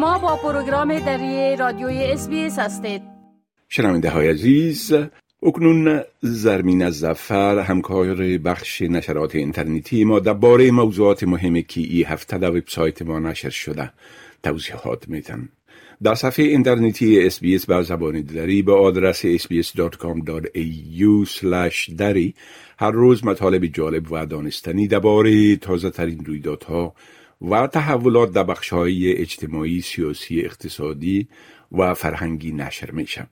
شما با پروگرام دری رادیوی SBS هستید. شنونده های عزیز اکنون زرمینه زفر همکار بخش نشرات اینترنتی ما درباره موضوعات مهمی که ای هفته در وبسایت ما نشر شده. توضیحات میتن در صفحه اینترنتی SBS به زبان دری به آدرس sbs.com.au دری هر روز مطالب جالب و دانستنی درباره تازه ترین رویدادها و تحولات در بخش های اجتماعی، سیاسی، اقتصادی و فرهنگی نشر میشه.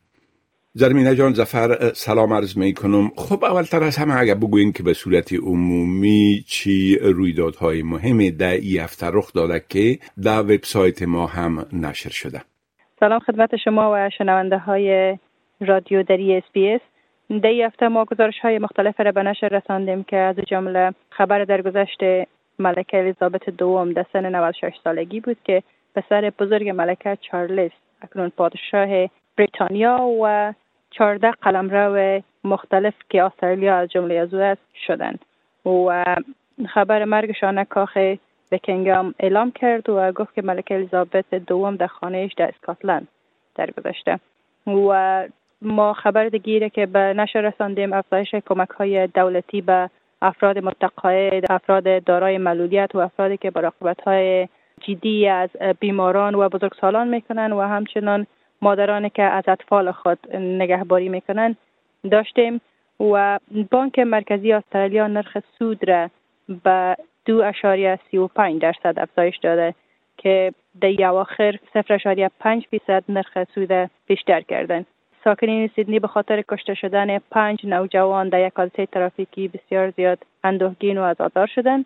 زرمینه جان زفر سلام عرض می کنم خب اولتر از همه اگر بگوین که به صورت عمومی چی رویدادهای مهمی در ای هفته رخ داده که در وبسایت ما هم نشر شده. سلام خدمت شما و شنونده های رادیو دری SBS در هفته ما گزارش های مختلف را به نشر رساندیم که از جمله خبر درگذشت ملکه الیزابت دوم در سن 96 سالگی بود که پسر بزرگ ملکه چارلز اکنون پادشاه بریتانیا و چهارده قلمرو مختلف که استرالیا از جمله از او است شدند. و خبر مرگشان کاخ بکینگام اعلام کرد و گفت که ملکه الیزابت دوم در خانهش در اسکاتلند درگذشته و ما خبر دیگه که به نشر رساندیم افزایش کمک های دولتی به افراد متقاعد افراد دارای معلولیت و افرادی که براقبت های جدی از بیماران و بزرگسالان می‌کنن و همچنان مادرانی که از اطفال خود نگهباری می‌کنن داشتیم و بانک مرکزی استرالیا نرخ سود را به دو اشاریه سی و پنج درصد افزایش داده که در اواخر صفر اشاریه پنج فیصد نرخ سود بیشتر کردن ساکنین سیدنی به خاطر کشته شدن پنج نوجوان در یک حادثه ترافیکی بسیار زیاد اندوهگین و ازادار شدند.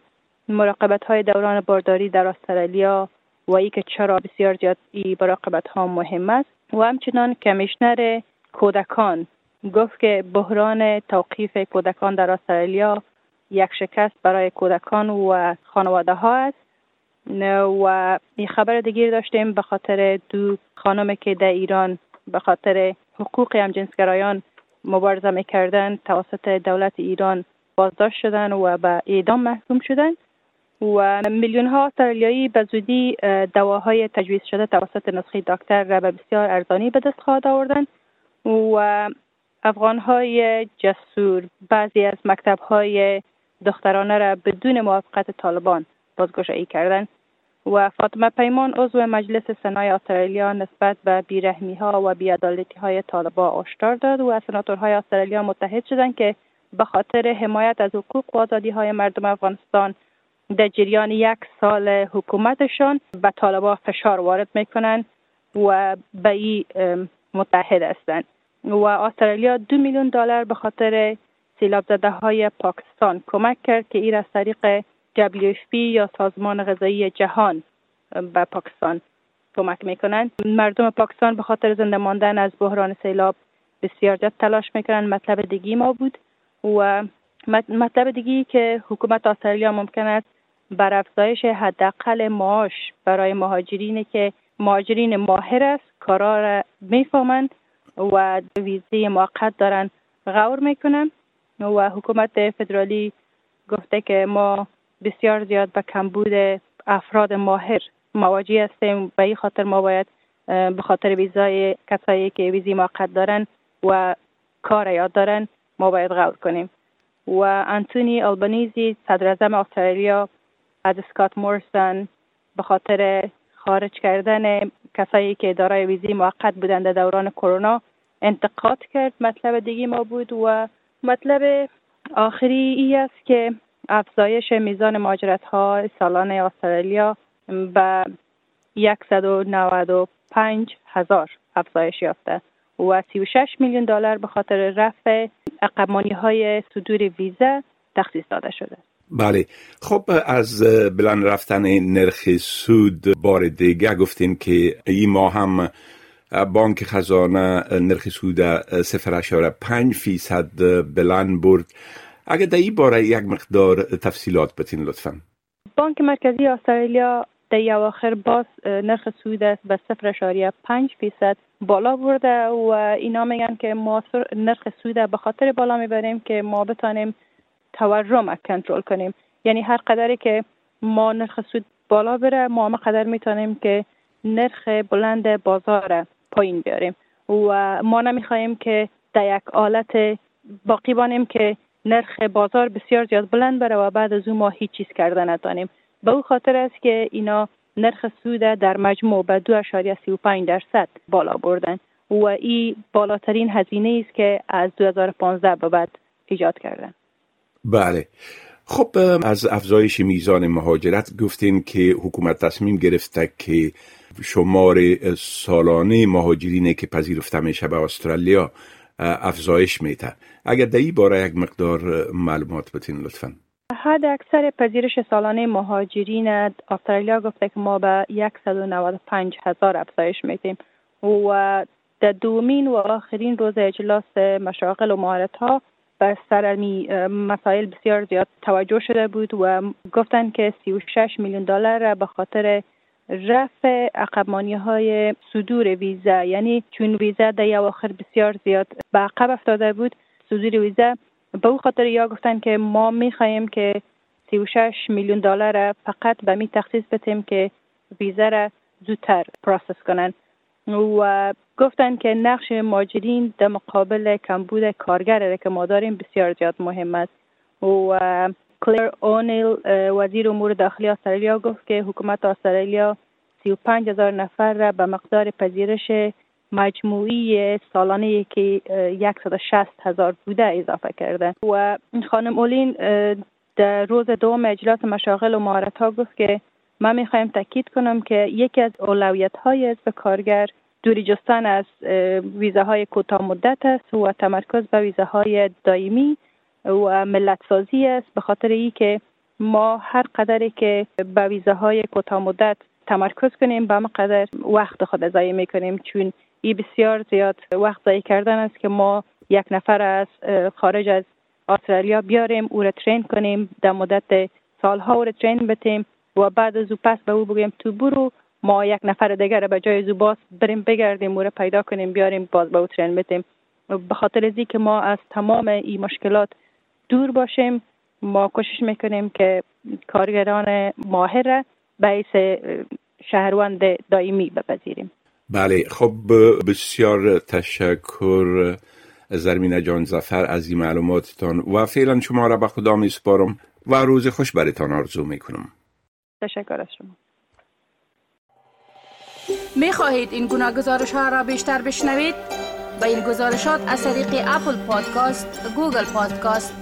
مراقبت های دوران بارداری در استرالیا و ای که چرا بسیار زیاد ای مراقبت ها مهم است. و همچنان کمیشنر کودکان گفت که بحران توقیف کودکان در استرالیا یک شکست برای کودکان و خانواده ها است. و این خبر داشتیم به خاطر دو خانم که در ایران به خاطر حقوق همجنسگرایان مبارزه می‌کردن توسط دولت ایران بازداشت شدن و به اعدام محکوم شدن و میلیون ها استرالیایی به زودی دواهای تجویز شده توسط نسخه دکتر را به بسیار ارزانی به دست خواهد آوردن و افغان های جسور بعضی از مکتب های دخترانه را بدون موافقت طالبان بازگشایی کردند. و فاطمه پیمان عضو مجلس سنای استرالیا نسبت به بیرحمی ها و بیعدالتی های طالبان آشکار داد و سناتورهای استرالیا متحد شدند که به خاطر حمایت از حقوق و آزادی های مردم افغانستان در جریان یک سال حکومتشان به طالبا فشار وارد می‌کنند و به ای متحد هستند. و استرالیا دو میلیون دلار به خاطر سیلاب زده های پاکستان کمک کرد که این از طریق WFP یا سازمان غذایی جهان به پاکستان کمک می‌کنند. مردم پاکستان به خاطر زنده ماندن از بحران سیلاب بسیار جد تلاش می‌کنند مطلب دیگی ما بود و مطلب دیگی که حکومت استرالیا ممکن است بر افزایش حداقل معاش برای مهاجرین که مهاجرین ماهر است کارا را می‌فهمند و ویزه موقت دارن غور می‌کنن و حکومت فدرالی گفته که ما بسیار زیاد به کمبود افراد ماهر مواجه هستیم به این خاطر ما باید به خاطر ویزای کسایی که ویزی موقت دارن و کار یاد دارن ما باید غور کنیم. و انتونی آلبانیزی صدر استرالیا از اسکات مورسن به خاطر خارج کردن کسایی که دارای ویزی موقت بودند در دوران کرونا انتقاد کرد. مطلب دیگه ما بود و مطلب آخری ای است که افزایش میزان ماجرت ها سالان استرالیا به 195 هزار افزایش یافته و 36 میلیون دلار به خاطر رفع اقمانی های صدور ویزا تخصیص داده شده. بله. خب از بلند رفتن نرخ سود بار دیگه گفتین که این ماه هم بانک خزانه نرخ سود سفر اشاره پنج فیصد بلند برد. اگر در این باره یک مقدار تفصیلات بتین لطفا. بانک مرکزی استرالیا در اواخر باز نرخ سود است به صفر اشاریه پنج فیصد بالا برده و اینا میگن که ما نرخ سود به خاطر بالا می‌بریم که ما بتانیم تورم کنترل کنیم. یعنی هر قدری که ما نرخ سود بالا بره ما هم قدر می‌تونیم که نرخ بلند بازار پایین بیاریم. و ما نمی‌خواهیم که در یک حالت باقی بانیم که نرخ بازار بسیار زیاد بلند بره و بعد از او ما هیچ چیز کرده نتانیم. به او خاطر است که اینا نرخ سود در مجموع به 2.35 درصد بالا بردن. و این بالاترین هزینه است که از 2015 به بعد ایجاد کردن. بله. خب از افزایش میزان مهاجرت گفتین که حکومت تصمیم گرفته که شمار سالانه مهاجرینه که پذیرفته میشه به استرالیا افزایش میده اگر در این باره یک مقدار معلومات بتین لطفا. حد اکثر پذیرش سالانه مهاجرین استرالیا گفته که ما به 195 هزار افزایش میدیم. و در دومین و آخرین روز اجلاس مشاغل و مهارت ها بر سر مسائل بسیار زیاد توجه شده بود و گفتن که 36 میلیون دلار به خاطر رفع عقبمانی های صدور ویزا یعنی چون ویزا در آخر بسیار زیاد به عقب افتاده بود صدور ویزا به او خاطر یا گفتن که ما می‌خواهیم که 36 میلیون دلار فقط به همی تخصیص بتیم که ویزا را زودتر process کنن. و گفتن که نقش مهاجرین در مقابل کمبود کارگر که ما داریم بسیار زیاد مهم است. و کلیر اونیل وزیر امور داخلی استرالیا گفت که حکومت استرالیا 35 هزار نفر را به مقدار پذیرش مجموعی سالانه که 160 هزار بوده اضافه کرده. و خانم اولین در روز دوم اجلاس مشاغل و مهارت ها گفت که من می‌خوایم تاکید کنم که یکی از اولویت های به کارگر دوری جستن از ویزاهای کوتاه مدت است و تمرکز به ویزاهای دائمی و ملت سازی است به خاطر ای که ما هر قدری که به ویزاهای کوتاه مدت تمرکز کنیم به قدر وقت خود ضایع می‌کنیم. چون ای بسیار زیاد وقت ضایع کردن است که ما یک نفر از خارج از استرالیا بیاریم او را ترین کنیم در مدت سالها او را ترین بتیم و بعد از او پس به او بگیم تو برو. ما یک نفر دیگر به جای زوباس بریم بگردیم و پیدا کنیم بیاریم باز به او ترین بتیم. به خاطر از که ما از تمام این مشکلات دور باشیم ما کوشش می‌کنیم که کارگران ماهر بیس شهروند دائمی بپذیریم. بله خب بسیار تشکر زرمینه جان زفر از این معلوماتتان و فعلا شما را به خدا می سپارم و روز خوش برتان آرزو می کنم تشکر از شما. می خواهید این گونه گزارش ها را بیشتر بشنوید؟ با این گزارشات از طریق Apple Podcast، Google Podcast،